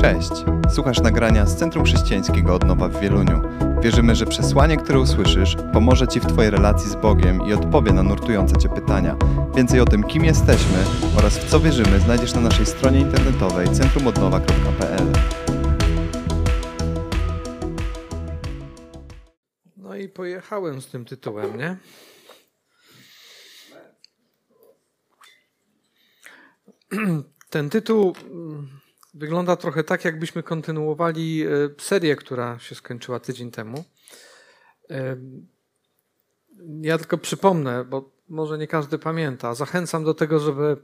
Cześć! Słuchasz nagrania z Centrum Chrześcijańskiego Odnowa w Wieluniu. Wierzymy, że przesłanie, które usłyszysz, pomoże Ci w Twojej relacji z Bogiem i odpowie na nurtujące Cię pytania. Więcej o tym, kim jesteśmy oraz w co wierzymy, znajdziesz na naszej stronie internetowej centrumodnowa.pl. No i pojechałem z tym tytułem, nie? Ten tytuł mm, wygląda trochę tak, jakbyśmy kontynuowali e, serię, która się skończyła tydzień temu. E, ja tylko przypomnę, bo może nie każdy pamięta. Zachęcam do tego, żeby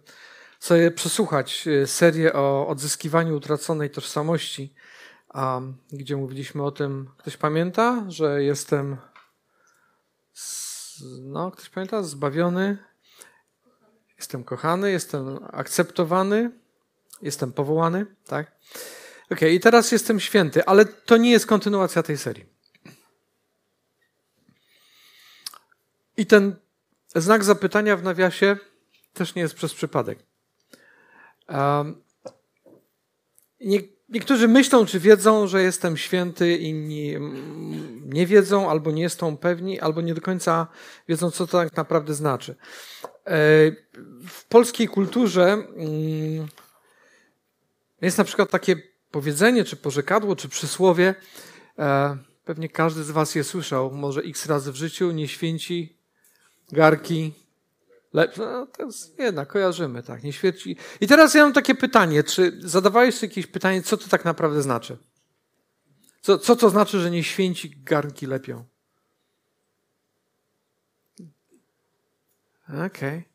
sobie przesłuchać e, serię o odzyskiwaniu utraconej tożsamości, gdzie mówiliśmy o tym. Ktoś pamięta, że jestem. No, ktoś pamięta? Zbawiony. Jestem kochany, jestem akceptowany, jestem powołany, tak? Ok, i teraz jestem święty, ale to nie jest kontynuacja tej serii. I ten znak zapytania w nawiasie też nie jest przez przypadek. Um, nie, niektórzy myślą, czy wiedzą, że jestem święty, inni nie wiedzą, albo nie są pewni, albo nie do końca wiedzą, co to tak naprawdę znaczy. E, w polskiej kulturze mm, jest na przykład takie powiedzenie, czy porzekadło, czy przysłowie. E, pewnie każdy z Was je słyszał, może x razy w życiu. Nie święci garki. Lecz, no, to jest jednak, kojarzymy, tak, nie świeci. I teraz ja mam takie pytanie, czy zadawałeś sobie jakieś pytanie, co to tak naprawdę znaczy? Co, co to znaczy, że nie święci garnki lepią? Okej. Okay.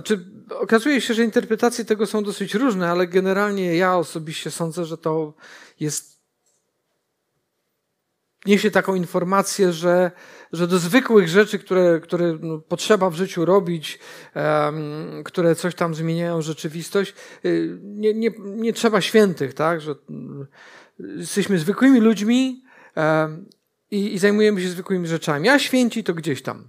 Znaczy, okazuje się, że interpretacje tego są dosyć różne, ale generalnie ja osobiście sądzę, że to jest. Niesie taką informację, że, że do zwykłych rzeczy, które, które no, potrzeba w życiu robić, um, które coś tam zmieniają rzeczywistość, y, nie, nie, nie trzeba świętych, tak? Że jesteśmy zwykłymi ludźmi um, i, i zajmujemy się zwykłymi rzeczami. A święci to gdzieś tam.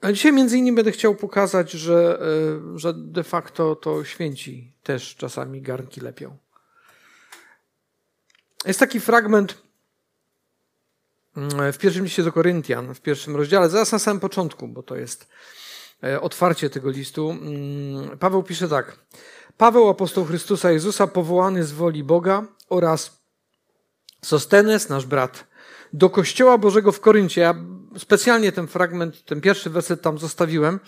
A dzisiaj między innymi będę chciał pokazać, że, e, że de facto to święci też czasami garnki lepią. Jest taki fragment mm, w pierwszym liście do Koryntian, w pierwszym rozdziale, zaraz na samym początku, bo to jest e, otwarcie tego listu. Mm, Paweł pisze tak. Paweł, apostoł Chrystusa Jezusa, powołany z woli Boga oraz Sostenes, nasz brat, do Kościoła Bożego w Koryncie. Ja specjalnie ten fragment, ten pierwszy werset tam zostawiłem.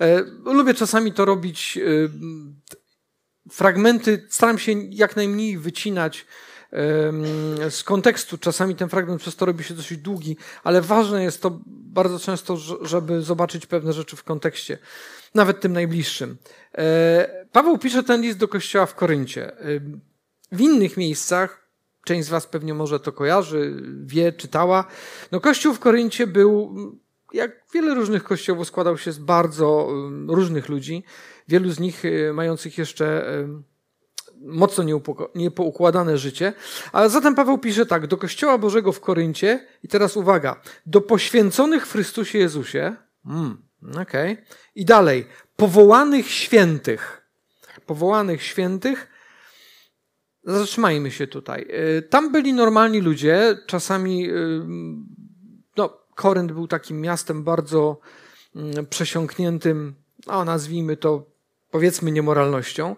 E, lubię czasami to robić. E, fragmenty staram się jak najmniej wycinać z kontekstu. Czasami ten fragment przez to robi się dosyć długi, ale ważne jest to bardzo często, żeby zobaczyć pewne rzeczy w kontekście, nawet tym najbliższym. E, Paweł pisze ten list do kościoła w Koryncie. W innych miejscach Część z Was pewnie może to kojarzy, wie, czytała. No, kościół w Koryncie był, jak wiele różnych kościołów, składał się z bardzo różnych ludzi. Wielu z nich y, mających jeszcze mocno niepoukładane życie. A zatem Paweł pisze tak, do Kościoła Bożego w Koryncie, i teraz uwaga, do poświęconych w Chrystusie Jezusie, mm, okej, okay. i dalej, powołanych świętych, powołanych świętych, Zatrzymajmy się tutaj. Y, tam byli normalni ludzie, czasami, y, no, Korynt był takim miastem bardzo mm, przesiąkniętym, no, nazwijmy to, powiedzmy, niemoralnością.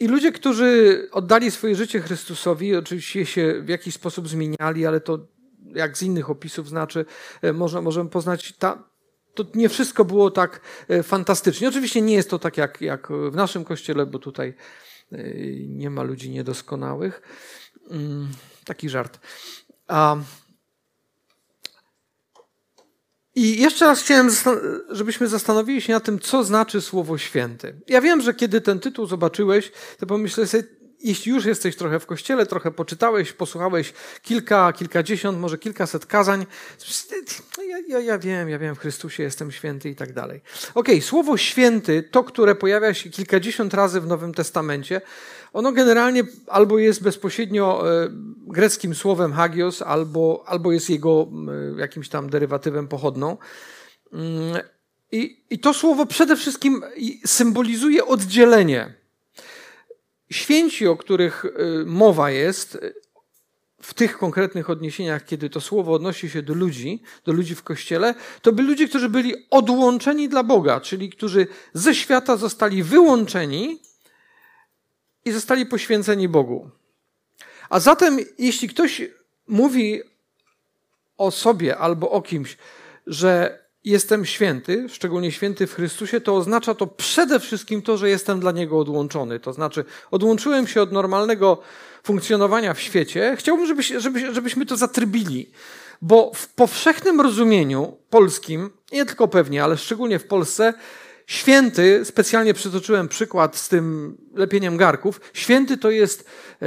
I ludzie, którzy oddali swoje życie Chrystusowi, oczywiście się w jakiś sposób zmieniali, ale to, jak z innych opisów znaczy, y, można, możemy poznać, ta, to nie wszystko było tak fantastycznie. Oczywiście nie jest to tak jak, jak w naszym kościele, bo tutaj nie ma ludzi niedoskonałych. Mm, taki żart. A i jeszcze raz chciałem, żebyśmy zastanowili się na tym, co znaczy słowo święty. Ja wiem, że kiedy ten tytuł zobaczyłeś, to pomyślałeś sobie, jeśli już jesteś trochę w kościele, trochę poczytałeś, posłuchałeś kilka, kilkadziesiąt, może kilkaset kazań, ja, ja, ja wiem, ja wiem, w Chrystusie jestem święty i tak dalej. Okej, okay, słowo święty, to, które pojawia się kilkadziesiąt razy w Nowym Testamencie, ono generalnie albo jest bezpośrednio e, greckim słowem hagios, albo, albo jest jego jakimś tam derywatywem pochodną. Mm, I, I to słowo przede wszystkim symbolizuje oddzielenie święci, o których y, mowa jest, w tych konkretnych odniesieniach, kiedy to słowo odnosi się do ludzi, do ludzi w kościele, to byli ludzie, którzy byli odłączeni dla Boga, czyli którzy ze świata zostali wyłączeni i zostali poświęceni Bogu. A zatem, jeśli ktoś mówi o sobie albo o kimś, że jestem święty, szczególnie święty w Chrystusie, to oznacza to przede wszystkim to, że jestem dla Niego odłączony. To znaczy, odłączyłem się od normalnego funkcjonowania w świecie. Chciałbym, żebyś, żebyś, żebyśmy to zatrybili, bo w powszechnym rozumieniu polskim, nie tylko pewnie, ale szczególnie w Polsce, święty, specjalnie przytoczyłem przykład z tym lepieniem garków, święty to jest e,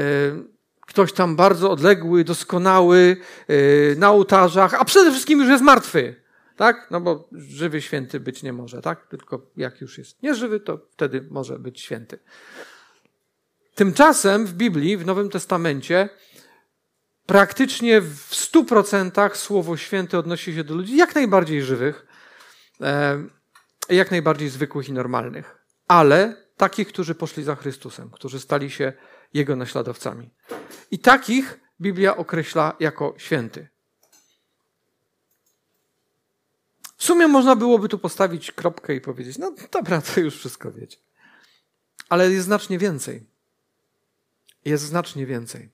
ktoś tam bardzo odległy, doskonały, e, na ołtarzach, a przede wszystkim już jest martwy. Tak? No bo żywy święty być nie może, tak? Tylko jak już jest nieżywy, to wtedy może być święty. Tymczasem w Biblii, w Nowym Testamencie, praktycznie w stu procentach słowo święte odnosi się do ludzi jak najbardziej żywych, e, jak najbardziej zwykłych i normalnych, ale takich, którzy poszli za Chrystusem, którzy stali się Jego naśladowcami. I takich Biblia określa jako święty. W sumie można byłoby tu postawić kropkę i powiedzieć, no dobra, to już wszystko wiecie. Ale jest znacznie więcej. Jest znacznie więcej.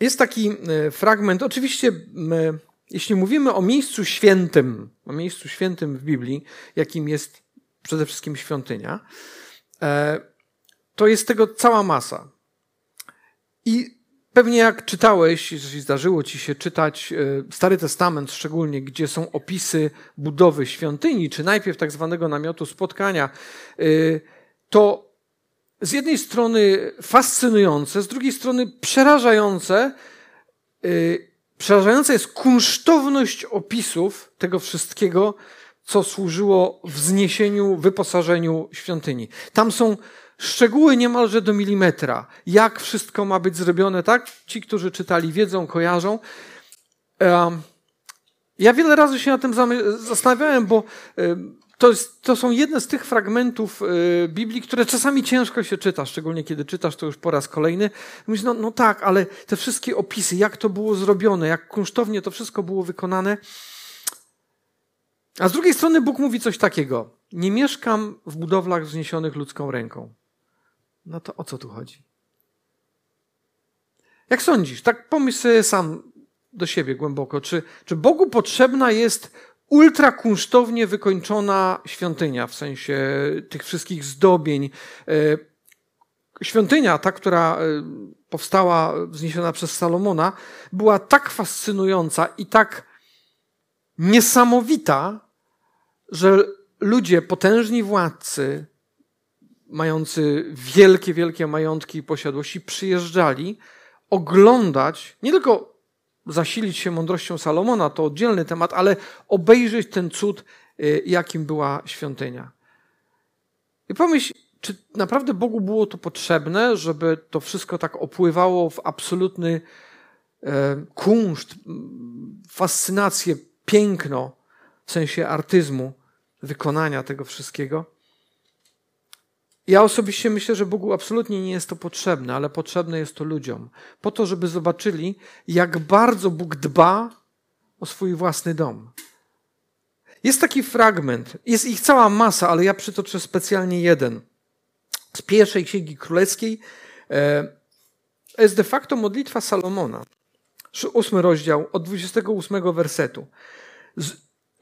Jest taki e, fragment, oczywiście, jeśli mówimy o miejscu świętym, o miejscu świętym w Biblii, jakim jest przede wszystkim świątynia, e, to jest tego cała masa. I Pewnie jak czytałeś, jeżeli zdarzyło ci się czytać e, Stary Testament, szczególnie gdzie są opisy budowy świątyni, czy najpierw tak zwanego namiotu spotkania, e, to z jednej strony fascynujące, z drugiej strony przerażające, e, przerażająca jest kunsztowność opisów tego wszystkiego, co służyło wzniesieniu, wyposażeniu świątyni. Tam są szczegóły niemalże do milimetra, jak wszystko ma być zrobione, tak? Ci, którzy czytali, wiedzą, kojarzą. Ja wiele razy się na tym zastanawiałem, bo to, jest, to są jedne z tych fragmentów e, Biblii, które czasami ciężko się czyta, szczególnie kiedy czytasz to już po raz kolejny. Myślisz, no, no tak, ale te wszystkie opisy, jak to było zrobione, jak kunsztownie to wszystko było wykonane. A z drugiej strony Bóg mówi coś takiego. Nie mieszkam w budowlach wzniesionych ludzką ręką. No to o co tu chodzi? Jak sądzisz, tak pomyśl sobie sam do siebie głęboko, czy, czy Bogu potrzebna jest ultrakunsztownie wykończona świątynia, w sensie tych wszystkich zdobień. E, świątynia, ta, która e, powstała, wzniesiona przez Salomona, była tak fascynująca i tak niesamowita, że ludzie, potężni władcy, mający wielkie, wielkie majątki i posiadłości, przyjeżdżali oglądać, nie tylko zasilić się mądrością Salomona, to oddzielny temat, ale obejrzeć ten cud, y, jakim była świątynia. I pomyśl, czy naprawdę Bogu było to potrzebne, żeby to wszystko tak opływało w absolutny e, kunszt, fascynację, piękno, w sensie artyzmu, wykonania tego wszystkiego? Ja osobiście myślę, że Bogu absolutnie nie jest to potrzebne, ale potrzebne jest to ludziom. Po to, żeby zobaczyli, jak bardzo Bóg dba o swój własny dom. Jest taki fragment, jest ich cała masa, ale ja przytoczę specjalnie jeden. Z pierwszej księgi królewskiej e, jest de facto modlitwa Salomona. Ósmy rozdział, od 28 wersetu.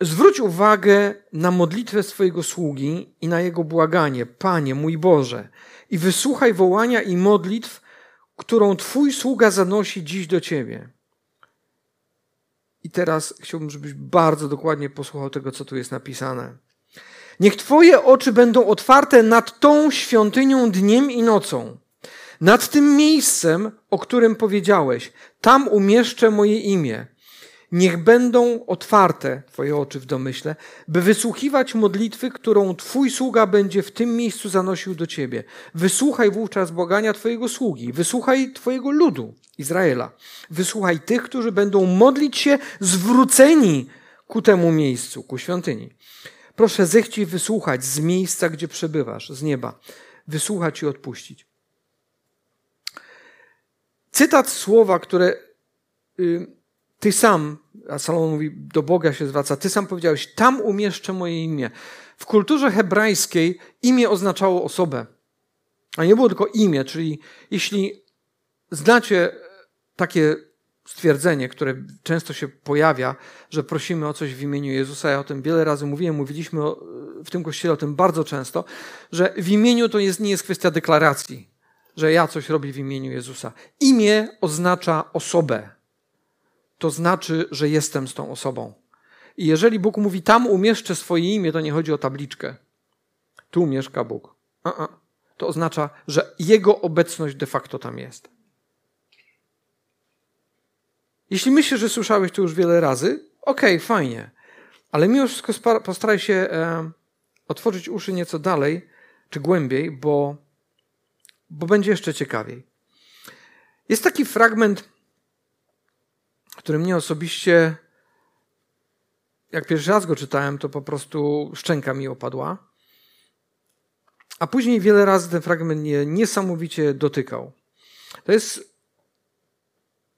Zwróć uwagę na modlitwę swojego sługi i na jego błaganie, Panie mój Boże, i wysłuchaj wołania i modlitw, którą Twój sługa zanosi dziś do Ciebie. I teraz chciałbym, żebyś bardzo dokładnie posłuchał tego, co tu jest napisane. Niech Twoje oczy będą otwarte nad tą świątynią dniem i nocą, nad tym miejscem, o którym powiedziałeś. Tam umieszczę moje imię Niech będą otwarte Twoje oczy w domyśle, by wysłuchiwać modlitwy, którą Twój sługa będzie w tym miejscu zanosił do Ciebie. Wysłuchaj wówczas błagania Twojego sługi, wysłuchaj Twojego ludu, Izraela. Wysłuchaj tych, którzy będą modlić się zwróceni ku temu miejscu, ku świątyni. Proszę zechciej wysłuchać z miejsca, gdzie przebywasz, z nieba. Wysłuchać i odpuścić. Cytat słowa, które y, ty sam, a Salomon mówi, do Boga się zwraca, ty sam powiedziałeś, tam umieszczę moje imię. W kulturze hebrajskiej imię oznaczało osobę, a nie było tylko imię, czyli jeśli znacie takie stwierdzenie, które często się pojawia, że prosimy o coś w imieniu Jezusa. Ja o tym wiele razy mówiłem, mówiliśmy o, w tym kościele o tym bardzo często, że w imieniu to jest, nie jest kwestia deklaracji, że ja coś robię w imieniu Jezusa. Imię oznacza osobę. To znaczy, że jestem z tą osobą. I jeżeli Bóg mówi, tam umieszczę swoje imię, to nie chodzi o tabliczkę. Tu mieszka Bóg. A -a. To oznacza, że Jego obecność de facto tam jest. Jeśli myślisz, że słyszałeś to już wiele razy, okej, okay, fajnie. Ale mimo wszystko postaraj się e, otworzyć uszy nieco dalej, czy głębiej, bo, bo będzie jeszcze ciekawiej. Jest taki fragment, który mnie osobiście, jak pierwszy raz go czytałem, to po prostu szczęka mi opadła. A później wiele razy ten fragment mnie niesamowicie dotykał. To jest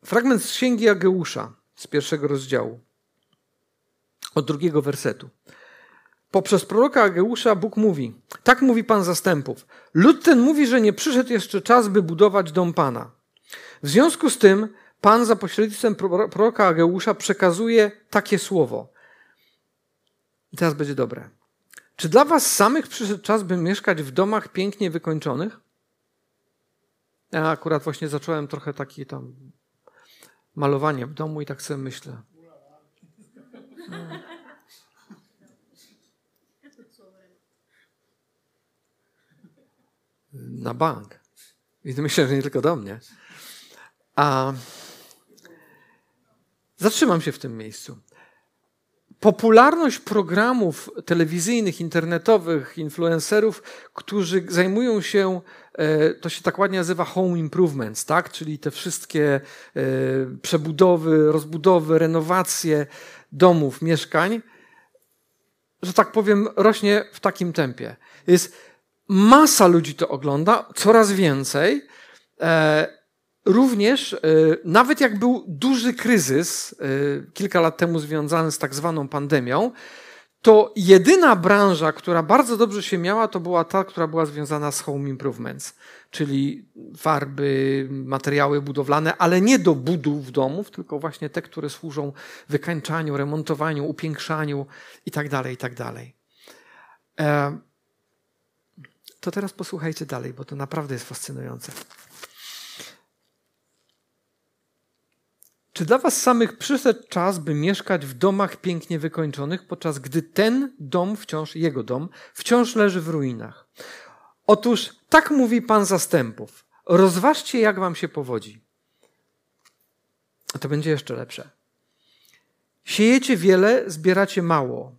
Fragment z księgi Ageusza z pierwszego rozdziału, od drugiego wersetu. Poprzez proroka Ageusza Bóg mówi: Tak mówi Pan zastępów. Lud ten mówi, że nie przyszedł jeszcze czas, by budować dom Pana. W związku z tym Pan za pośrednictwem proroka Ageusza przekazuje takie słowo. I teraz będzie dobre. Czy dla Was samych przyszedł czas, by mieszkać w domach pięknie wykończonych? Ja akurat właśnie zacząłem trochę taki tam malowanie w domu i tak sobie myślę. Na bank. I myślę, że nie tylko do mnie. A zatrzymam się w tym miejscu. Popularność programów telewizyjnych, internetowych, influencerów, którzy zajmują się E, to się tak ładnie nazywa home improvements, tak? czyli te wszystkie e, przebudowy, rozbudowy, renowacje domów, mieszkań, że tak powiem, rośnie w takim tempie. Jest masa ludzi to ogląda, coraz więcej. E, również, nawet jak był duży kryzys kilka lat temu związany z tak zwaną pandemią, to jedyna branża, która bardzo dobrze się miała, to była ta, która była związana z home improvements, czyli farby, materiały budowlane, ale nie do budów domów, tylko właśnie te, które służą wykańczaniu, remontowaniu, upiększaniu itd., tak itd. Tak e, to teraz posłuchajcie dalej, bo to naprawdę jest fascynujące. Czy dla was samych przyszedł czas, by mieszkać w domach pięknie wykończonych, podczas gdy ten dom wciąż, jego dom, wciąż leży w ruinach? Otóż tak mówi Pan zastępów. Rozważcie, jak wam się powodzi. To będzie jeszcze lepsze. Siejecie wiele, zbieracie mało.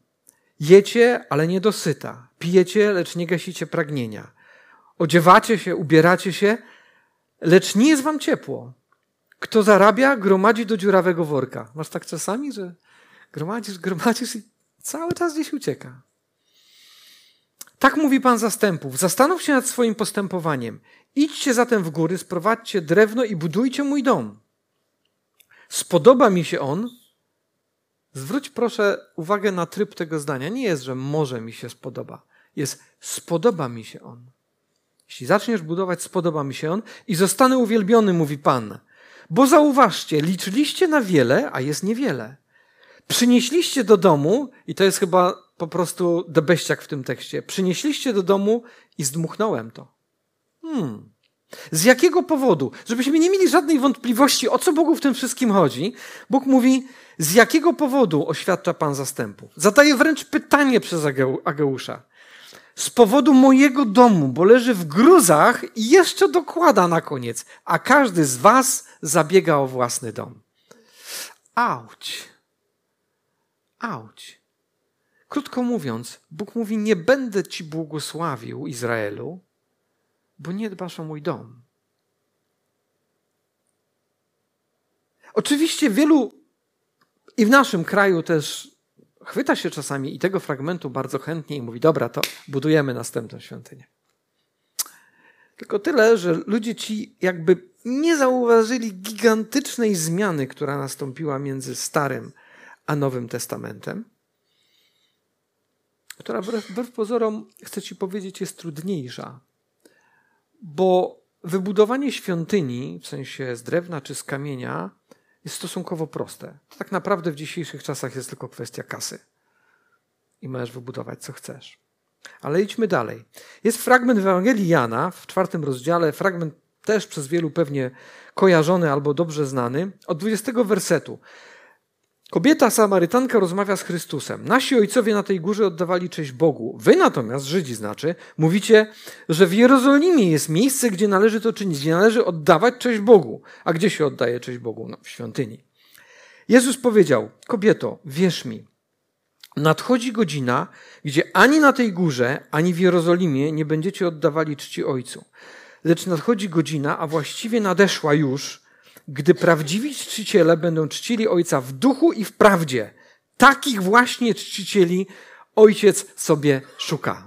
Jecie, ale nie dosyta. Pijecie, lecz nie gasicie pragnienia. Odziewacie się, ubieracie się, lecz nie jest wam ciepło. Kto zarabia, gromadzi do dziurawego worka. Masz tak czasami, że gromadzisz, gromadzisz i cały czas gdzieś ucieka. Tak mówi Pan zastępów. Zastanów się nad swoim postępowaniem. Idźcie zatem w góry, sprowadźcie drewno i budujcie mój dom. Spodoba mi się on. Zwróć proszę uwagę na tryb tego zdania. Nie jest, że może mi się spodoba. Jest spodoba mi się on. Jeśli zaczniesz budować, spodoba mi się on i zostanę uwielbiony, mówi Pan. Bo zauważcie, liczyliście na wiele, a jest niewiele. Przynieśliście do domu, i to jest chyba po prostu debeściak w tym tekście, przynieśliście do domu i zdmuchnąłem to. Hmm. Z jakiego powodu? Żebyśmy nie mieli żadnej wątpliwości, o co Bogu w tym wszystkim chodzi. Bóg mówi, z jakiego powodu oświadcza Pan zastępu? Zadaje wręcz pytanie przez Ageusza z powodu mojego domu, bo leży w gruzach i jeszcze dokłada na koniec, a każdy z was zabiega o własny dom. Auć. Auć. Krótko mówiąc, Bóg mówi: Nie będę ci błogosławił, Izraelu, bo nie dbasz o mój dom. Oczywiście wielu i w naszym kraju też chwyta się czasami i tego fragmentu bardzo chętnie i mówi: Dobra, to budujemy następną świątynię. Tylko tyle, że ludzie ci jakby nie zauważyli gigantycznej zmiany, która nastąpiła między Starym a Nowym Testamentem, która wbrew, wbrew pozorom, chcę ci powiedzieć, jest trudniejsza. Bo wybudowanie świątyni, w sensie z drewna czy z kamienia, jest stosunkowo proste. To tak naprawdę w dzisiejszych czasach jest tylko kwestia kasy. I możesz wybudować co chcesz. Ale idźmy dalej. Jest fragment w Ewangelii Jana w czwartym rozdziale, fragment też przez wielu pewnie kojarzony albo dobrze znany, od 20 wersetu. Kobieta Samarytanka rozmawia z Chrystusem. Nasi ojcowie na tej górze oddawali cześć Bogu. Wy natomiast, Żydzi znaczy, mówicie, że w Jerozolimie jest miejsce, gdzie należy to czynić, gdzie należy oddawać cześć Bogu. A gdzie się oddaje cześć Bogu? No, w świątyni. Jezus powiedział, kobieto, wierz mi, nadchodzi godzina, gdzie ani na tej górze, ani w Jerozolimie nie będziecie oddawali czci Ojcu. Lecz nadchodzi godzina, a właściwie nadeszła już, gdy prawdziwi czciciele będą czcili Ojca w duchu i w prawdzie. Takich właśnie czcicieli Ojciec sobie szuka.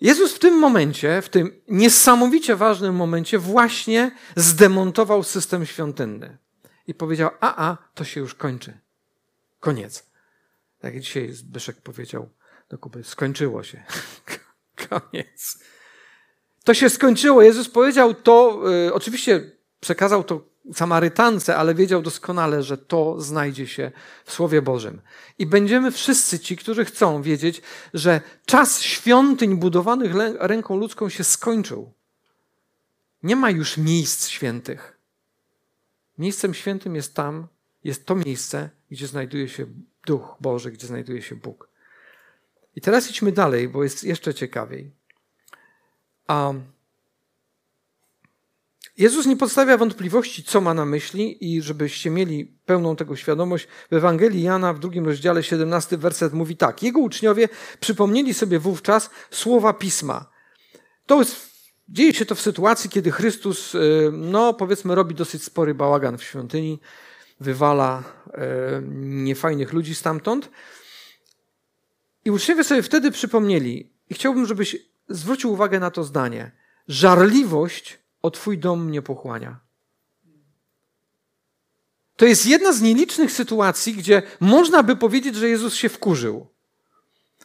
Jezus w tym momencie, w tym niesamowicie ważnym momencie, właśnie zdemontował system świątynny i powiedział: A, a, to się już kończy. Koniec. Tak jak dzisiaj Zbyszek powiedział do Kuby: Skończyło się. Koniec. To się skończyło. Jezus powiedział to, y, oczywiście przekazał to Samarytance, ale wiedział doskonale, że to znajdzie się w Słowie Bożym. I będziemy wszyscy ci, którzy chcą wiedzieć, że czas świątyń budowanych ręką ludzką się skończył. Nie ma już miejsc świętych. Miejscem świętym jest tam, jest to miejsce, gdzie znajduje się Duch Boży, gdzie znajduje się Bóg. I teraz idźmy dalej, bo jest jeszcze ciekawiej. A Jezus nie podstawia wątpliwości, co ma na myśli, i żebyście mieli pełną tego świadomość, w Ewangelii Jana w drugim rozdziale, 17 werset mówi tak. Jego uczniowie przypomnieli sobie wówczas słowa pisma. To jest, dzieje się to w sytuacji, kiedy Chrystus, y, no powiedzmy, robi dosyć spory bałagan w świątyni, wywala y, niefajnych ludzi stamtąd. I uczniowie sobie wtedy przypomnieli, i chciałbym, żebyś zwrócił uwagę na to zdanie. Żarliwość o Twój dom mnie pochłania. To jest jedna z nielicznych sytuacji, gdzie można by powiedzieć, że Jezus się wkurzył.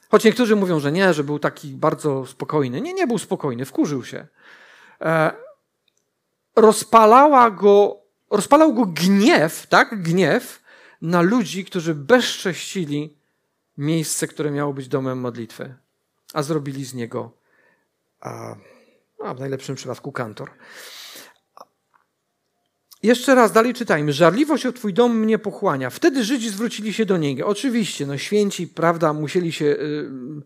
Choć niektórzy mówią, że nie, że był taki bardzo spokojny. Nie, nie był spokojny, wkurzył się. E, rozpalała go, rozpalał go gniew, tak? Gniew na ludzi, którzy bezcześcili miejsce, które miało być domem modlitwy, a zrobili z niego a, a w najlepszym przypadku kantor. Jeszcze raz, dalej czytajmy. Żarliwość o Twój dom mnie pochłania. Wtedy Żydzi zwrócili się do Niego. Oczywiście, no święci, prawda, musieli się, yy,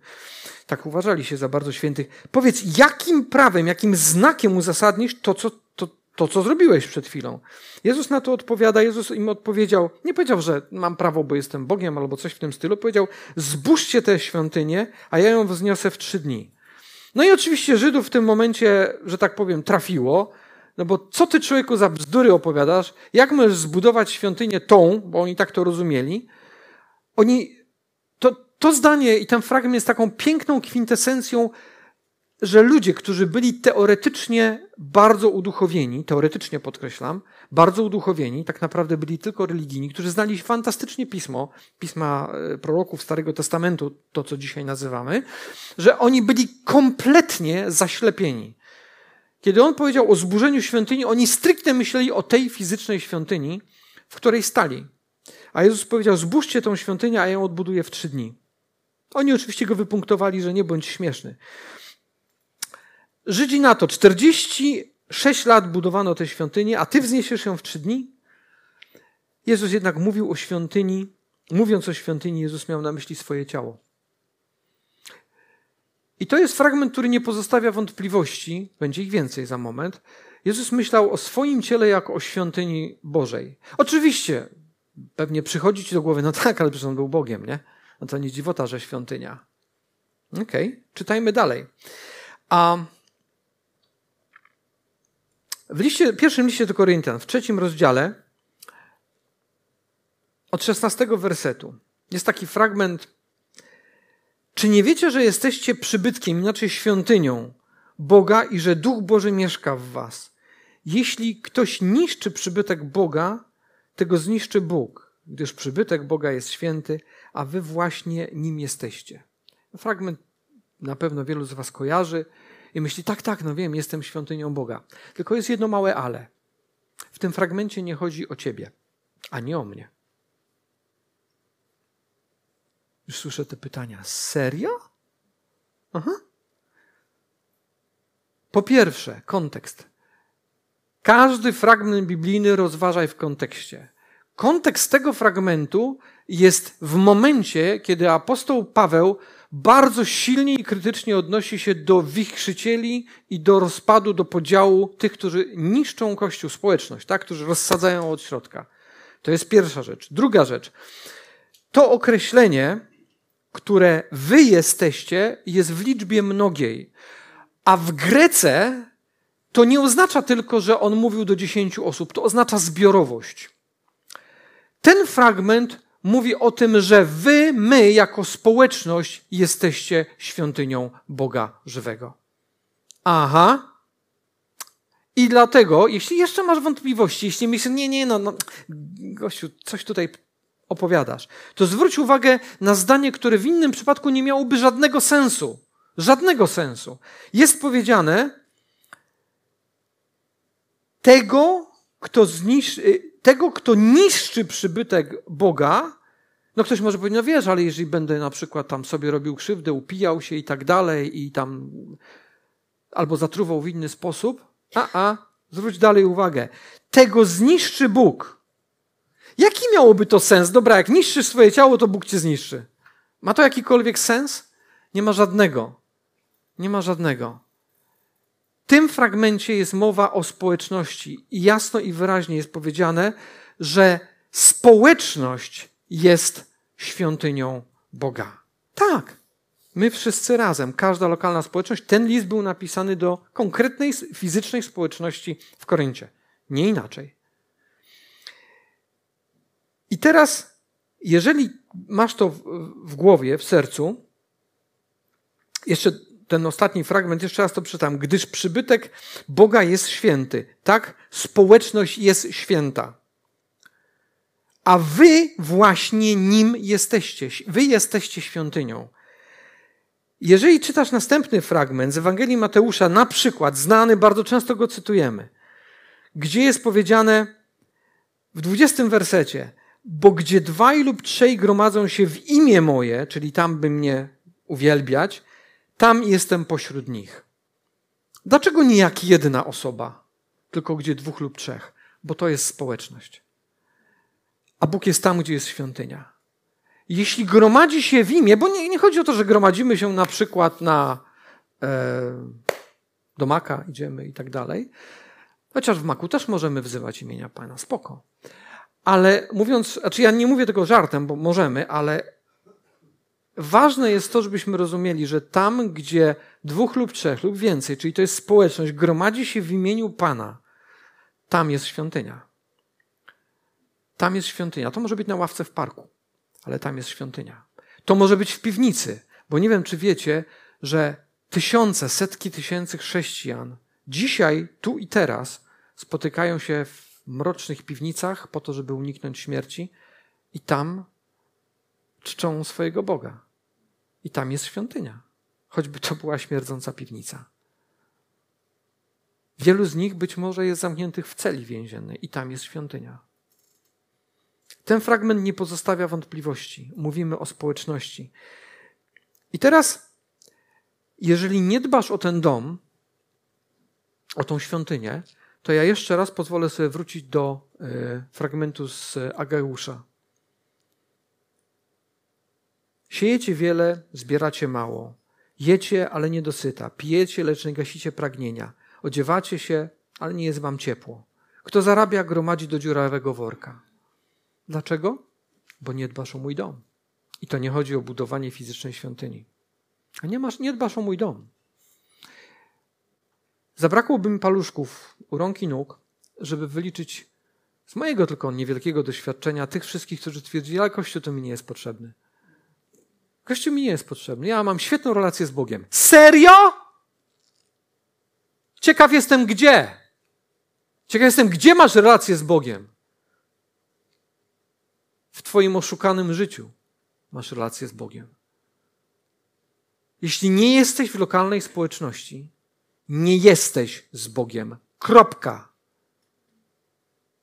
tak uważali się za bardzo świętych. Powiedz, jakim prawem, jakim znakiem uzasadnisz to, co, to, to, co zrobiłeś przed chwilą? Jezus na to odpowiada. Jezus im odpowiedział, nie powiedział, że mam prawo, bo jestem Bogiem albo coś w tym stylu. Powiedział, zbóżcie tę świątynię, a ja ją wzniosę w trzy dni. No i oczywiście Żydów w tym momencie, że tak powiem, trafiło, no bo co ty człowieku za bzdury opowiadasz? Jak możesz zbudować świątynię tą, bo oni tak to rozumieli? Oni, to, to zdanie i ten fragment jest taką piękną kwintesencją, że ludzie, którzy byli teoretycznie bardzo uduchowieni, teoretycznie podkreślam, bardzo uduchowieni, tak naprawdę byli tylko religijni, którzy znali fantastycznie pismo, pisma e, proroków Starego Testamentu, to co dzisiaj nazywamy, że oni byli kompletnie zaślepieni. Kiedy on powiedział o zburzeniu świątyni, oni stricte myśleli o tej fizycznej świątyni, w której stali. A Jezus powiedział: Zbóżcie tą świątynię, a ja ją odbuduję w trzy dni. Oni oczywiście go wypunktowali, że nie bądź śmieszny. Żydzi na to 46 lat budowano tę świątynię, a ty wzniesiesz ją w trzy dni? Jezus jednak mówił o świątyni, mówiąc o świątyni, Jezus miał na myśli swoje ciało. I to jest fragment, który nie pozostawia wątpliwości, będzie ich więcej za moment. Jezus myślał o swoim ciele jako o świątyni Bożej. Oczywiście, pewnie przychodzi ci do głowy, no tak, ale przecież on był Bogiem, nie? No to nie dziwota, że świątynia. Okej, okay, czytajmy dalej. A w liście, pierwszym liście do Koryntian, w trzecim rozdziale, od szesnastego wersetu. Jest taki fragment. Czy nie wiecie, że jesteście przybytkiem, inaczej świątynią Boga i że Duch Boży mieszka w Was? Jeśli ktoś niszczy przybytek Boga, tego zniszczy Bóg, gdyż przybytek Boga jest święty, a wy właśnie nim jesteście. Fragment na pewno wielu z Was kojarzy i myśli, tak, tak, no wiem, jestem świątynią Boga. Tylko jest jedno małe ale. W tym fragmencie nie chodzi o Ciebie, a nie o mnie. Już słyszę te pytania. Serio? Aha. Po pierwsze, kontekst. Każdy fragment biblijny rozważaj w kontekście. Kontekst tego fragmentu jest w momencie, kiedy apostoł Paweł bardzo silnie i krytycznie odnosi się do wichrzycieli i do rozpadu, do podziału tych, którzy niszczą Kościół, społeczność, tak? którzy rozsadzają od środka. To jest pierwsza rzecz. Druga rzecz. To określenie, które wy jesteście, jest w liczbie mnogiej. A w Grece to nie oznacza tylko, że on mówił do dziesięciu osób, to oznacza zbiorowość. Ten fragment mówi o tym, że wy, my, jako społeczność, jesteście świątynią Boga żywego. Aha. I dlatego, jeśli jeszcze masz wątpliwości, jeśli myślisz, nie, nie, no, no, gościu, coś tutaj opowiadasz, to zwróć uwagę na zdanie, które w innym przypadku nie miałoby żadnego sensu. Żadnego sensu. Jest powiedziane, tego, kto zniszczy, tego, kto niszczy przybytek Boga, no ktoś może powiedzieć, no wiesz, ale jeżeli będę na przykład tam sobie robił krzywdę, upijał się i tak dalej i tam albo zatruwał w inny sposób, a, a, zwróć dalej uwagę. Tego zniszczy Bóg. Jaki miałoby to sens? Dobra, jak niszczysz swoje ciało, to Bóg cię zniszczy. Ma to jakikolwiek sens? Nie ma żadnego. Nie ma żadnego. W tym fragmencie jest mowa o społeczności i jasno i wyraźnie jest powiedziane, że społeczność jest świątynią Boga. Tak, my wszyscy razem, każda lokalna społeczność. Ten list był napisany do konkretnej fizycznej społeczności w Koryncie. Nie inaczej. I teraz, jeżeli masz to w, w głowie, w sercu, jeszcze ten ostatni fragment, jeszcze raz to przeczytam. Gdyż przybytek Boga jest święty. Tak? Społeczność jest święta. A wy właśnie nim jesteście. Wy jesteście świątynią. Jeżeli czytasz następny fragment z Ewangelii Mateusza, na przykład, znany, bardzo często go cytujemy, gdzie jest powiedziane w 20 wersecie, bo gdzie dwaj lub trzej gromadzą się w imię moje, czyli tam by mnie uwielbiać, tam jestem pośród nich. Dlaczego nie jak jedna osoba, tylko gdzie dwóch lub trzech? Bo to jest społeczność. A Bóg jest tam, gdzie jest świątynia. Jeśli gromadzi się w imię, bo nie, nie chodzi o to, że gromadzimy się na przykład na e, do Maka, idziemy i tak dalej, chociaż w Maku też możemy wzywać imienia Pana, spoko. Ale mówiąc, znaczy ja nie mówię tego żartem, bo możemy, ale Ważne jest to, żebyśmy rozumieli, że tam, gdzie dwóch lub trzech lub więcej, czyli to jest społeczność, gromadzi się w imieniu Pana, tam jest świątynia. Tam jest świątynia. To może być na ławce w parku, ale tam jest świątynia. To może być w piwnicy, bo nie wiem, czy wiecie, że tysiące, setki tysięcy chrześcijan dzisiaj, tu i teraz spotykają się w mrocznych piwnicach po to, żeby uniknąć śmierci i tam czczą swojego Boga. I tam jest świątynia, choćby to była śmierdząca piwnica. Wielu z nich być może jest zamkniętych w celi więziennej i tam jest świątynia. Ten fragment nie pozostawia wątpliwości. Mówimy o społeczności. I teraz, jeżeli nie dbasz o ten dom, o tą świątynię, to ja jeszcze raz pozwolę sobie wrócić do y, fragmentu z Ageusza. Siejecie wiele, zbieracie mało. Jecie, ale nie dosyta. Pijecie, lecz nie gasicie pragnienia. Odziewacie się, ale nie jest wam ciepło. Kto zarabia, gromadzi do dziurawego worka. Dlaczego? Bo nie dbasz o mój dom. I to nie chodzi o budowanie fizycznej świątyni. A nie, masz, nie dbasz o mój dom. Zabrakłoby mi paluszków u rąk i nóg, żeby wyliczyć z mojego tylko niewielkiego doświadczenia, tych wszystkich, którzy twierdzili, ale Kościół to mi nie jest potrzebny. Kościół mi nie jest potrzebny. Ja mam świetną relację z Bogiem. Serio? Ciekaw jestem gdzie. Ciekaw jestem, gdzie masz relację z Bogiem. W Twoim oszukanym życiu masz relację z Bogiem. Jeśli nie jesteś w lokalnej społeczności, nie jesteś z Bogiem. Kropka.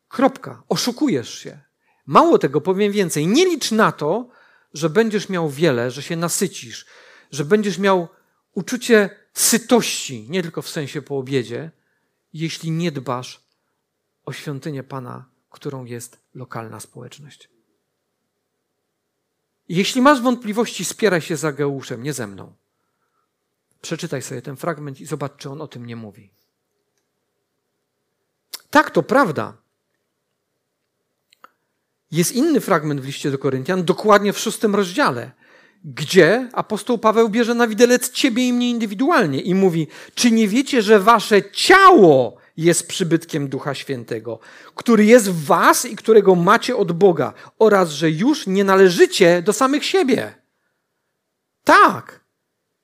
Kropka. Oszukujesz się. Mało tego, powiem więcej. Nie licz na to, że będziesz miał wiele, że się nasycisz, że będziesz miał uczucie sytości, nie tylko w sensie po obiedzie, jeśli nie dbasz o świątynię Pana, którą jest lokalna społeczność. Jeśli masz wątpliwości, spieraj się za Geuszem, nie ze mną. Przeczytaj sobie ten fragment i zobacz, czy on o tym nie mówi. Tak, to prawda. Jest inny fragment w liście do Koryntian, dokładnie w szóstym rozdziale, gdzie apostoł Paweł bierze na widelec ciebie i mnie indywidualnie i mówi: Czy nie wiecie, że wasze ciało jest przybytkiem Ducha Świętego, który jest w was i którego macie od Boga, oraz że już nie należycie do samych siebie? Tak,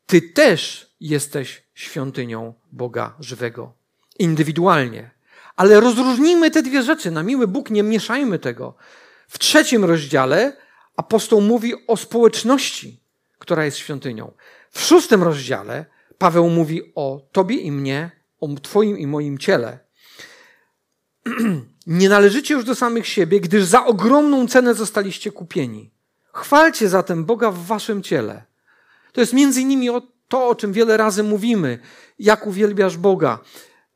ty też jesteś świątynią Boga żywego, indywidualnie. Ale rozróżnijmy te dwie rzeczy. Na miły Bóg, nie mieszajmy tego. W trzecim rozdziale apostoł mówi o społeczności, która jest świątynią. W szóstym rozdziale Paweł mówi o tobie i mnie, o twoim i moim ciele. Nie należycie już do samych siebie, gdyż za ogromną cenę zostaliście kupieni. Chwalcie zatem Boga w waszym ciele. To jest między innymi to, o czym wiele razy mówimy. Jak uwielbiasz Boga.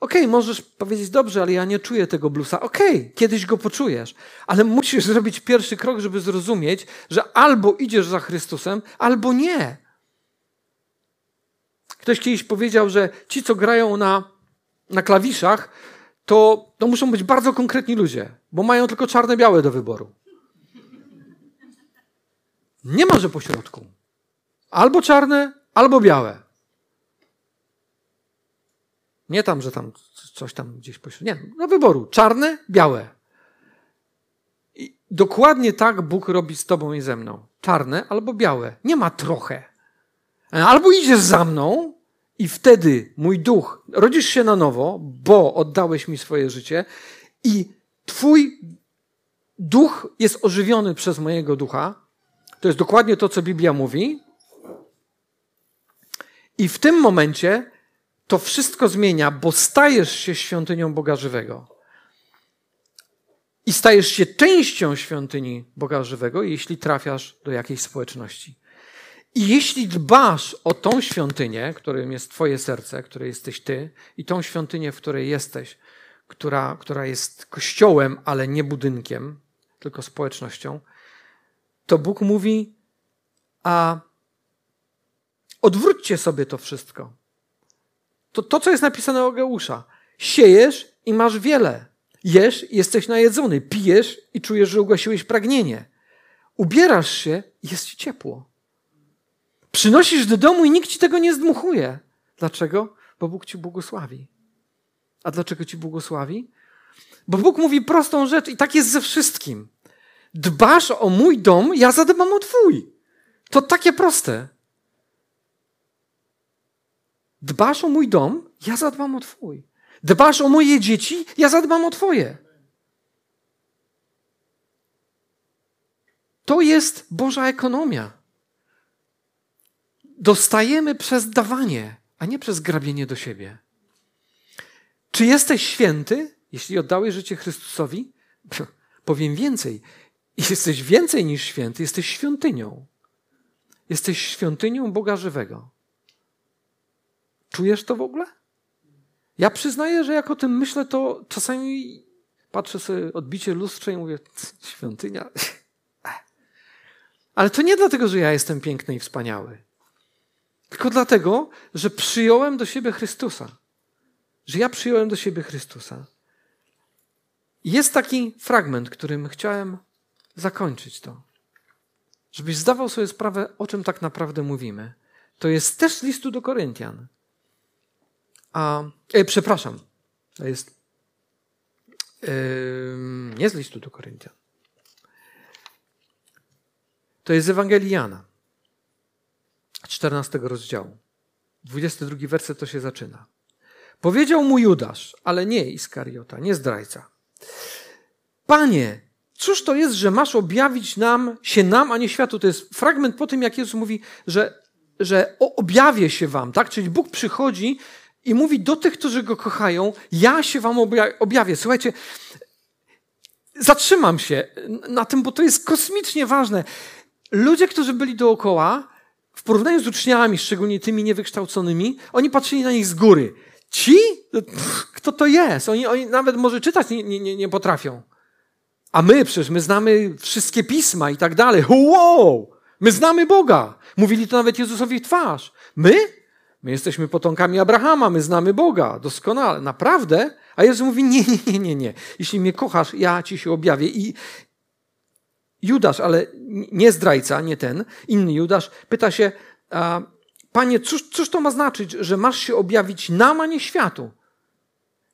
Okej, okay, możesz powiedzieć, dobrze, ale ja nie czuję tego bluesa. Okej, okay, kiedyś go poczujesz, ale musisz zrobić pierwszy krok, żeby zrozumieć, że albo idziesz za Chrystusem, albo nie. Ktoś kiedyś powiedział, że ci, co grają na, na klawiszach, to, to muszą być bardzo konkretni ludzie, bo mają tylko czarne-białe do wyboru. Nie ma, że pośrodku. Albo czarne, albo białe. Nie tam, że tam coś tam gdzieś pośrodku. Nie, do wyboru. Czarne, białe. I dokładnie tak Bóg robi z tobą i ze mną. Czarne albo białe. Nie ma trochę. Albo idziesz za mną i wtedy mój duch, rodzisz się na nowo, bo oddałeś mi swoje życie i twój duch jest ożywiony przez mojego ducha. To jest dokładnie to, co Biblia mówi. I w tym momencie to wszystko zmienia, bo stajesz się świątynią Boga żywego. I stajesz się częścią świątyni Boga żywego, jeśli trafiasz do jakiejś społeczności. I jeśli dbasz o tą świątynię, którym jest Twoje serce, które jesteś Ty, i tą świątynię, w której jesteś, która, która jest kościołem, ale nie budynkiem, tylko społecznością, to Bóg mówi: A odwróćcie sobie to wszystko. To, to co jest napisane o Geusza. Siejesz i masz wiele. Jesz i jesteś najedzony. Pijesz i czujesz, że ugasiłeś pragnienie. Ubierasz się i jest ci ciepło. Przynosisz do domu i nikt ci tego nie zdmuchuje. Dlaczego? Bo Bóg ci błogosławi. A dlaczego ci błogosławi? Bo Bóg mówi prostą rzecz i tak jest ze wszystkim. Dbasz o mój dom, ja zadbam o twój. To takie proste. Dbasz o mój dom, ja zadbam o twój. Dbasz o moje dzieci, ja zadbam o twoje. To jest Boża ekonomia. Dostajemy przez dawanie, a nie przez grabienie do siebie. Czy jesteś święty, jeśli oddałeś życie Chrystusowi? Powiem więcej. Jesteś więcej niż święty, jesteś świątynią. Jesteś świątynią Boga żywego. Czujesz to w ogóle? Ja przyznaję, że jak o tym myślę, to czasami patrzę sobie odbicie lustrze i mówię, świątynia. Ale to nie dlatego, że ja jestem piękny i wspaniały. Tylko dlatego, że przyjąłem do siebie Chrystusa. Że ja przyjąłem do siebie Chrystusa. Jest taki fragment, którym chciałem zakończyć to. Żebyś zdawał sobie sprawę, o czym tak naprawdę mówimy. To jest też listu do Koryntian. A, e, przepraszam, to jest nie z listu do Koryntian. To jest Ewangelii Jana, 14 rozdziału. 22 werset to się zaczyna. Powiedział mu Judasz, ale nie Iskariota, nie zdrajca. Panie, cóż to jest, że masz objawić nam, się nam, a nie światu? To jest fragment po tym, jak Jezus mówi, że, że objawię się wam, tak? Czyli Bóg przychodzi i mówi do tych, którzy go kochają, ja się wam objawię. Słuchajcie, zatrzymam się na tym, bo to jest kosmicznie ważne. Ludzie, którzy byli dookoła, w porównaniu z uczniami, szczególnie tymi niewykształconymi, oni patrzyli na nich z góry. Ci? Kto to jest? Oni, oni nawet może czytać nie, nie, nie potrafią. A my przecież, my znamy wszystkie pisma i tak dalej. Wow! My znamy Boga. Mówili to nawet Jezusowi w twarz. My? My jesteśmy potomkami Abrahama, my znamy Boga doskonale. Naprawdę? A Jezus mówi, nie, nie, nie, nie, nie. Jeśli mnie kochasz, ja ci się objawię. I Judasz, ale nie zdrajca, nie ten, inny Judasz, pyta się, Panie, cóż, cóż to ma znaczyć, że masz się objawić nam, a nie światu?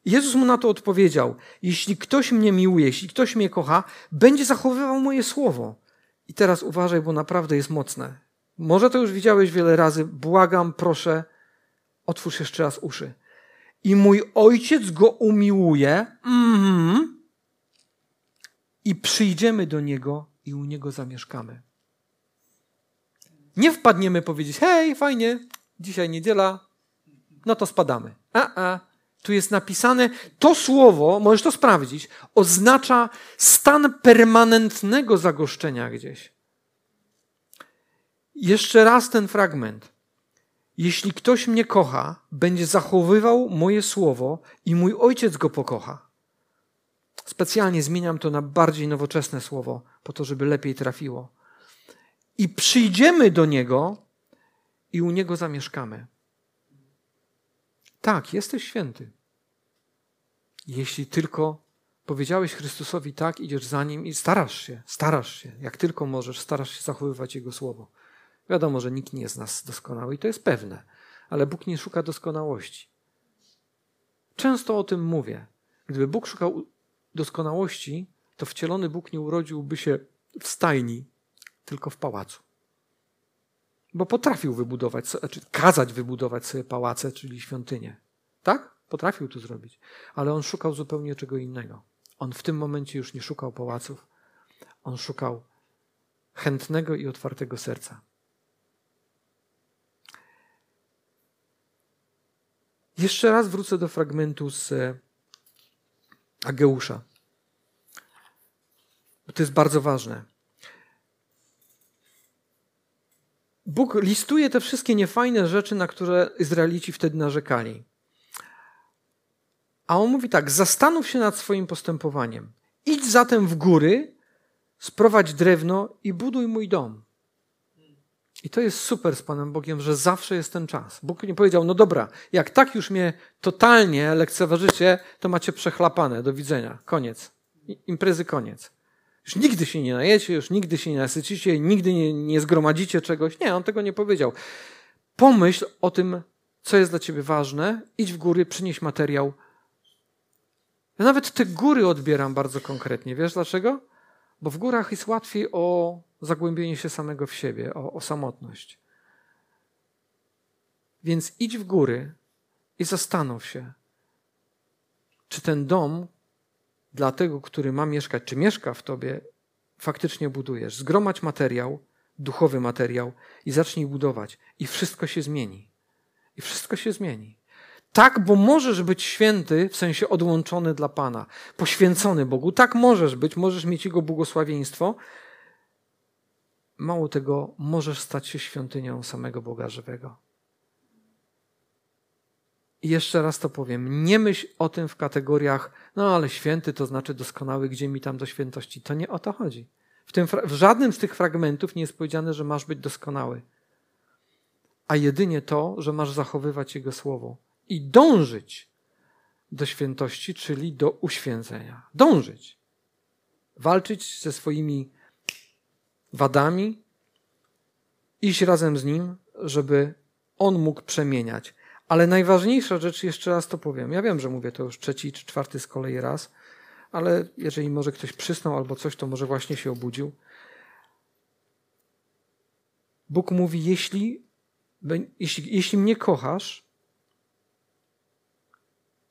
Jezus mu na to odpowiedział: Jeśli ktoś mnie miłuje, jeśli ktoś mnie kocha, będzie zachowywał moje słowo. I teraz uważaj, bo naprawdę jest mocne. Może to już widziałeś wiele razy. Błagam, proszę, otwórz jeszcze raz uszy. I mój ojciec go umiłuje, mm, i przyjdziemy do niego i u niego zamieszkamy. Nie wpadniemy powiedzieć: hej, fajnie, dzisiaj niedziela, no to spadamy. A, a. Tu jest napisane, to słowo, możesz to sprawdzić, oznacza stan permanentnego zagoszczenia gdzieś. Jeszcze raz ten fragment. Jeśli ktoś mnie kocha, będzie zachowywał moje słowo i mój ojciec go pokocha. Specjalnie zmieniam to na bardziej nowoczesne słowo, po to, żeby lepiej trafiło. I przyjdziemy do niego i u niego zamieszkamy. Tak, jesteś święty. Jeśli tylko powiedziałeś Chrystusowi tak, idziesz za nim i starasz się, starasz się, jak tylko możesz, starasz się zachowywać Jego słowo. Wiadomo, że nikt nie jest nas doskonały i to jest pewne, ale Bóg nie szuka doskonałości. Często o tym mówię. Gdyby Bóg szukał doskonałości, to wcielony Bóg nie urodziłby się w stajni, tylko w pałacu. Bo potrafił wybudować, znaczy kazać wybudować sobie pałace, czyli świątynię. Tak? Potrafił to zrobić. Ale on szukał zupełnie czego innego. On w tym momencie już nie szukał pałaców. On szukał chętnego i otwartego serca. Jeszcze raz wrócę do fragmentu z e, Ageusza. To jest bardzo ważne. Bóg listuje te wszystkie niefajne rzeczy, na które Izraelici wtedy narzekali. A on mówi tak: zastanów się nad swoim postępowaniem. Idź zatem w góry, sprowadź drewno i buduj mój dom. I to jest super z Panem Bogiem, że zawsze jest ten czas. Bóg nie powiedział, no dobra, jak tak już mnie totalnie lekceważycie, to macie przechlapane, do widzenia, koniec. Imprezy koniec. Już nigdy się nie najecie, już nigdy się nie nasycicie, nigdy nie, nie zgromadzicie czegoś. Nie, on tego nie powiedział. Pomyśl o tym, co jest dla ciebie ważne, idź w góry, przynieś materiał. Ja nawet te góry odbieram bardzo konkretnie. Wiesz dlaczego? Bo w górach jest łatwiej o zagłębienie się samego w siebie, o, o samotność. Więc idź w góry i zastanów się, czy ten dom dla tego, który ma mieszkać, czy mieszka w tobie, faktycznie budujesz. Zgromadź materiał, duchowy materiał i zacznij budować. I wszystko się zmieni. I wszystko się zmieni. Tak, bo możesz być święty, w sensie odłączony dla Pana, poświęcony Bogu. Tak możesz być, możesz mieć Jego błogosławieństwo. Mało tego, możesz stać się świątynią samego Boga żywego. I jeszcze raz to powiem, nie myśl o tym w kategoriach, no ale święty to znaczy doskonały, gdzie mi tam do świętości. To nie o to chodzi. W, tym, w żadnym z tych fragmentów nie jest powiedziane, że masz być doskonały, a jedynie to, że masz zachowywać Jego słowo i dążyć do świętości, czyli do uświęcenia. Dążyć. Walczyć ze swoimi wadami, iść razem z Nim, żeby On mógł przemieniać. Ale najważniejsza rzecz, jeszcze raz to powiem, ja wiem, że mówię to już trzeci czy czwarty z kolei raz, ale jeżeli może ktoś przysnął albo coś, to może właśnie się obudził. Bóg mówi: Jeśli, jeśli, jeśli mnie kochasz,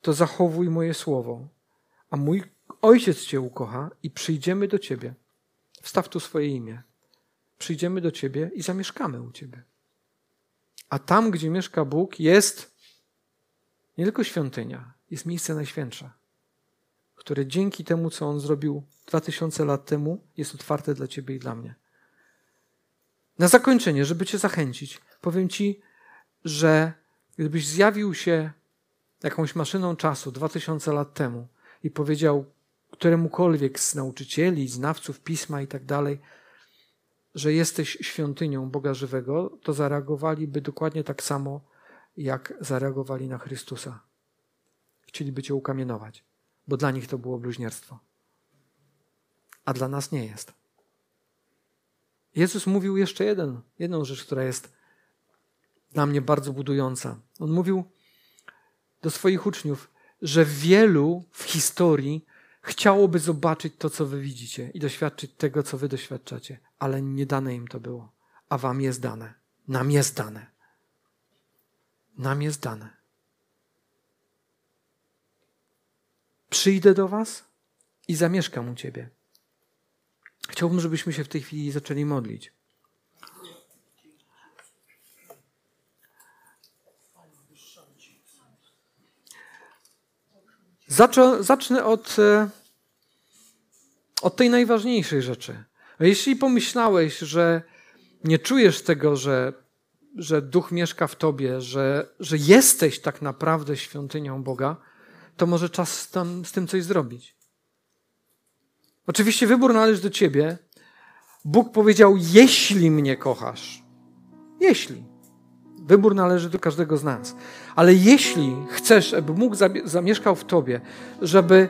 to zachowuj moje słowo, a mój ojciec cię ukocha i przyjdziemy do ciebie. Wstaw tu swoje imię. Przyjdziemy do ciebie i zamieszkamy u ciebie. A tam, gdzie mieszka Bóg, jest nie tylko świątynia, jest miejsce najświętsze, które dzięki temu, co On zrobił dwa tysiące lat temu, jest otwarte dla Ciebie i dla mnie. Na zakończenie, żeby Cię zachęcić, powiem Ci, że gdybyś zjawił się jakąś maszyną czasu dwa tysiące lat temu i powiedział któremukolwiek z nauczycieli, znawców pisma i tak dalej, że jesteś świątynią Boga żywego, to zareagowaliby dokładnie tak samo, jak zareagowali na Chrystusa. Chcieliby cię ukamienować, bo dla nich to było bluźnierstwo. A dla nas nie jest. Jezus mówił jeszcze jeden, jedną rzecz, która jest dla mnie bardzo budująca. On mówił do swoich uczniów, że wielu w historii chciałoby zobaczyć to, co wy widzicie i doświadczyć tego, co wy doświadczacie, ale nie dane im to było, a wam jest dane. Nam jest dane. Nam jest dane. Przyjdę do Was i zamieszkam u Ciebie. Chciałbym, żebyśmy się w tej chwili zaczęli modlić. Zacznę od, e, od tej najważniejszej rzeczy. Jeśli pomyślałeś, że nie czujesz tego, że że duch mieszka w tobie, że, że jesteś tak naprawdę świątynią Boga, to może czas z tym, z tym coś zrobić. Oczywiście wybór należy do ciebie. Bóg powiedział: Jeśli mnie kochasz. Jeśli. Wybór należy do każdego z nas. Ale jeśli chcesz, aby Bóg zamieszkał w tobie, żeby,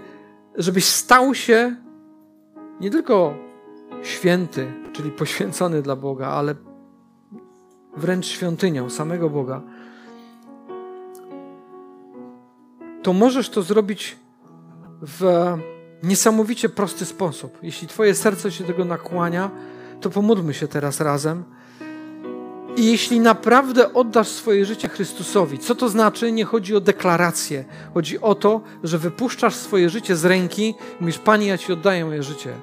żebyś stał się nie tylko święty, czyli poświęcony dla Boga, ale wręcz świątynią samego Boga, to możesz to zrobić w niesamowicie prosty sposób. Jeśli Twoje serce się tego nakłania, to pomódlmy się teraz razem. I jeśli naprawdę oddasz swoje życie Chrystusowi, co to znaczy? Nie chodzi o deklarację. Chodzi o to, że wypuszczasz swoje życie z ręki mówisz, Pani, ja Ci oddaję moje życie.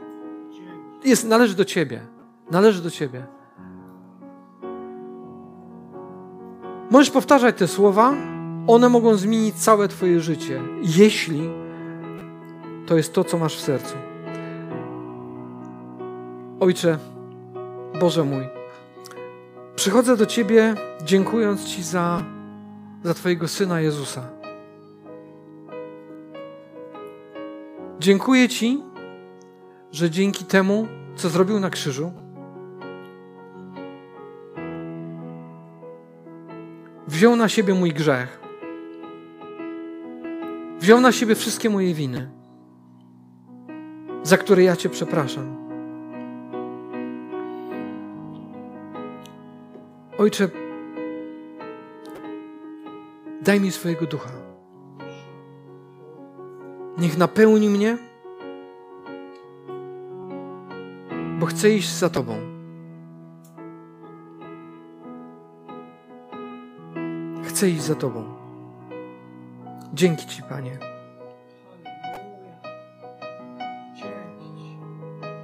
Jest, należy do Ciebie. Należy do Ciebie. Możesz powtarzać te słowa, one mogą zmienić całe Twoje życie, jeśli to jest to, co masz w sercu. Ojcze, Boże mój, przychodzę do Ciebie dziękując Ci za, za Twojego Syna Jezusa. Dziękuję Ci, że dzięki temu, co zrobił na krzyżu, wziął na siebie mój grzech. Wziął na siebie wszystkie moje winy, za które ja Cię przepraszam. Ojcze, daj mi swojego ducha. Niech napełni mnie, bo chcę iść za Tobą. Chcę iść za Tobą. Dzięki Ci, Panie.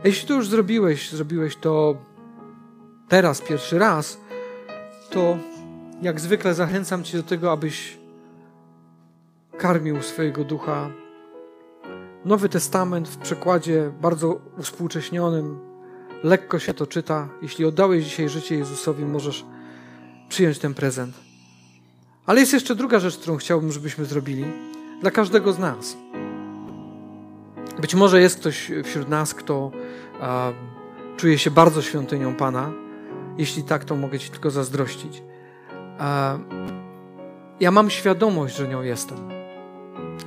Jeśli to już zrobiłeś, zrobiłeś to teraz, pierwszy raz, to jak zwykle zachęcam Cię do tego, abyś karmił swojego ducha. Nowy Testament w przekładzie bardzo uspółcześnionym, lekko się to czyta. Jeśli oddałeś dzisiaj życie Jezusowi, możesz przyjąć ten prezent. Ale jest jeszcze druga rzecz, którą chciałbym, żebyśmy zrobili dla każdego z nas. Być może jest ktoś wśród nas, kto a, czuje się bardzo świątynią Pana. Jeśli tak, to mogę Ci tylko zazdrościć. Ja mam świadomość, że nią jestem,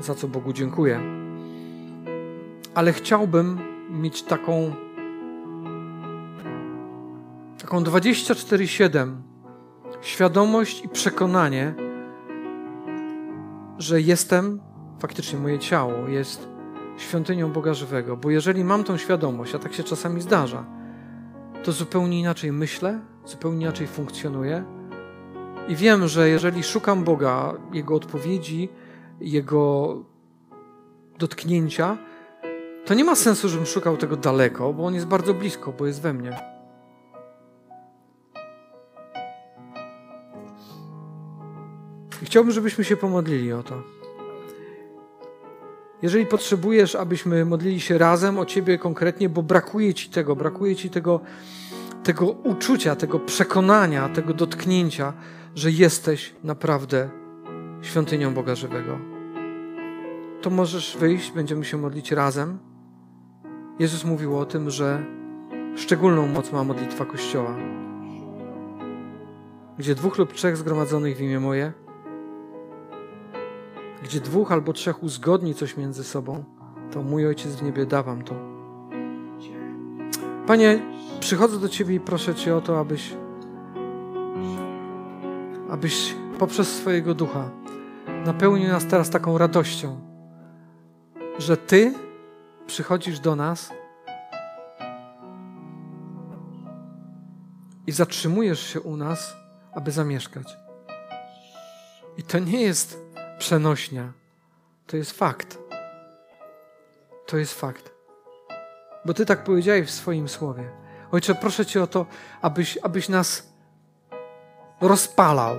za co Bogu dziękuję. Ale chciałbym mieć taką taką 24/7 świadomość i przekonanie, że jestem, faktycznie moje ciało jest świątynią Boga żywego, bo jeżeli mam tą świadomość, a tak się czasami zdarza, to zupełnie inaczej myślę, zupełnie inaczej funkcjonuję. I wiem, że jeżeli szukam Boga, Jego odpowiedzi, Jego dotknięcia, to nie ma sensu, żebym szukał tego daleko, bo On jest bardzo blisko, bo jest we mnie. I chciałbym, żebyśmy się pomodlili o to. Jeżeli potrzebujesz, abyśmy modlili się razem o Ciebie konkretnie, bo brakuje Ci tego, brakuje Ci tego, tego uczucia, tego przekonania, tego dotknięcia, że jesteś naprawdę świątynią Boga żywego, to możesz wyjść, będziemy się modlić razem. Jezus mówił o tym, że szczególną moc ma modlitwa Kościoła, gdzie dwóch lub trzech zgromadzonych w imię moje gdzie dwóch albo trzech uzgodni coś między sobą, to mój Ojciec w niebie da wam to. Panie, przychodzę do Ciebie i proszę Cię o to, abyś, abyś poprzez swojego ducha napełnił nas teraz taką radością, że Ty przychodzisz do nas i zatrzymujesz się u nas, aby zamieszkać. I to nie jest przenośnia. To jest fakt. To jest fakt. Bo Ty tak powiedziałeś w swoim słowie. Ojcze, proszę Cię o to, abyś, abyś nas rozpalał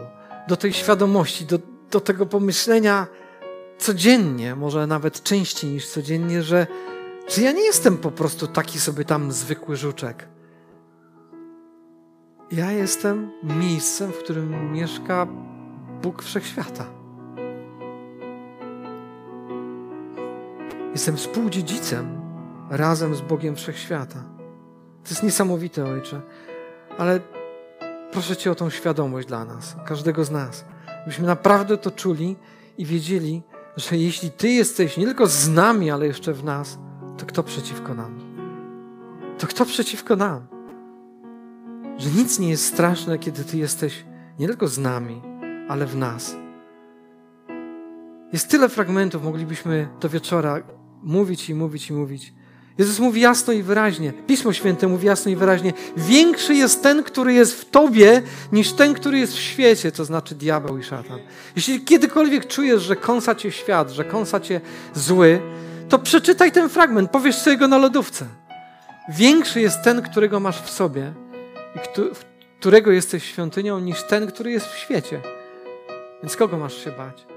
do tej świadomości, do, do tego pomyślenia codziennie, może nawet częściej niż codziennie, że, że ja nie jestem po prostu taki sobie tam zwykły żuczek. Ja jestem miejscem, w którym mieszka Bóg Wszechświata. Jestem współdziedzicem razem z Bogiem Wszechświata. To jest niesamowite, Ojcze. Ale proszę Cię o tą świadomość dla nas, każdego z nas. Byśmy naprawdę to czuli i wiedzieli, że jeśli Ty jesteś nie tylko z nami, ale jeszcze w nas, to kto przeciwko nam? To kto przeciwko nam? Że nic nie jest straszne, kiedy Ty jesteś nie tylko z nami, ale w nas. Jest tyle fragmentów, moglibyśmy do wieczora mówić i mówić i mówić. Jezus mówi jasno i wyraźnie, Pismo Święte mówi jasno i wyraźnie: Większy jest ten, który jest w tobie, niż ten, który jest w świecie, to znaczy diabeł i szatan. Jeśli kiedykolwiek czujesz, że kąsa cię świat, że kąsa cię zły, to przeczytaj ten fragment, powiesz sobie go na lodówce. Większy jest ten, którego masz w sobie i którego jesteś świątynią, niż ten, który jest w świecie. Więc kogo masz się bać?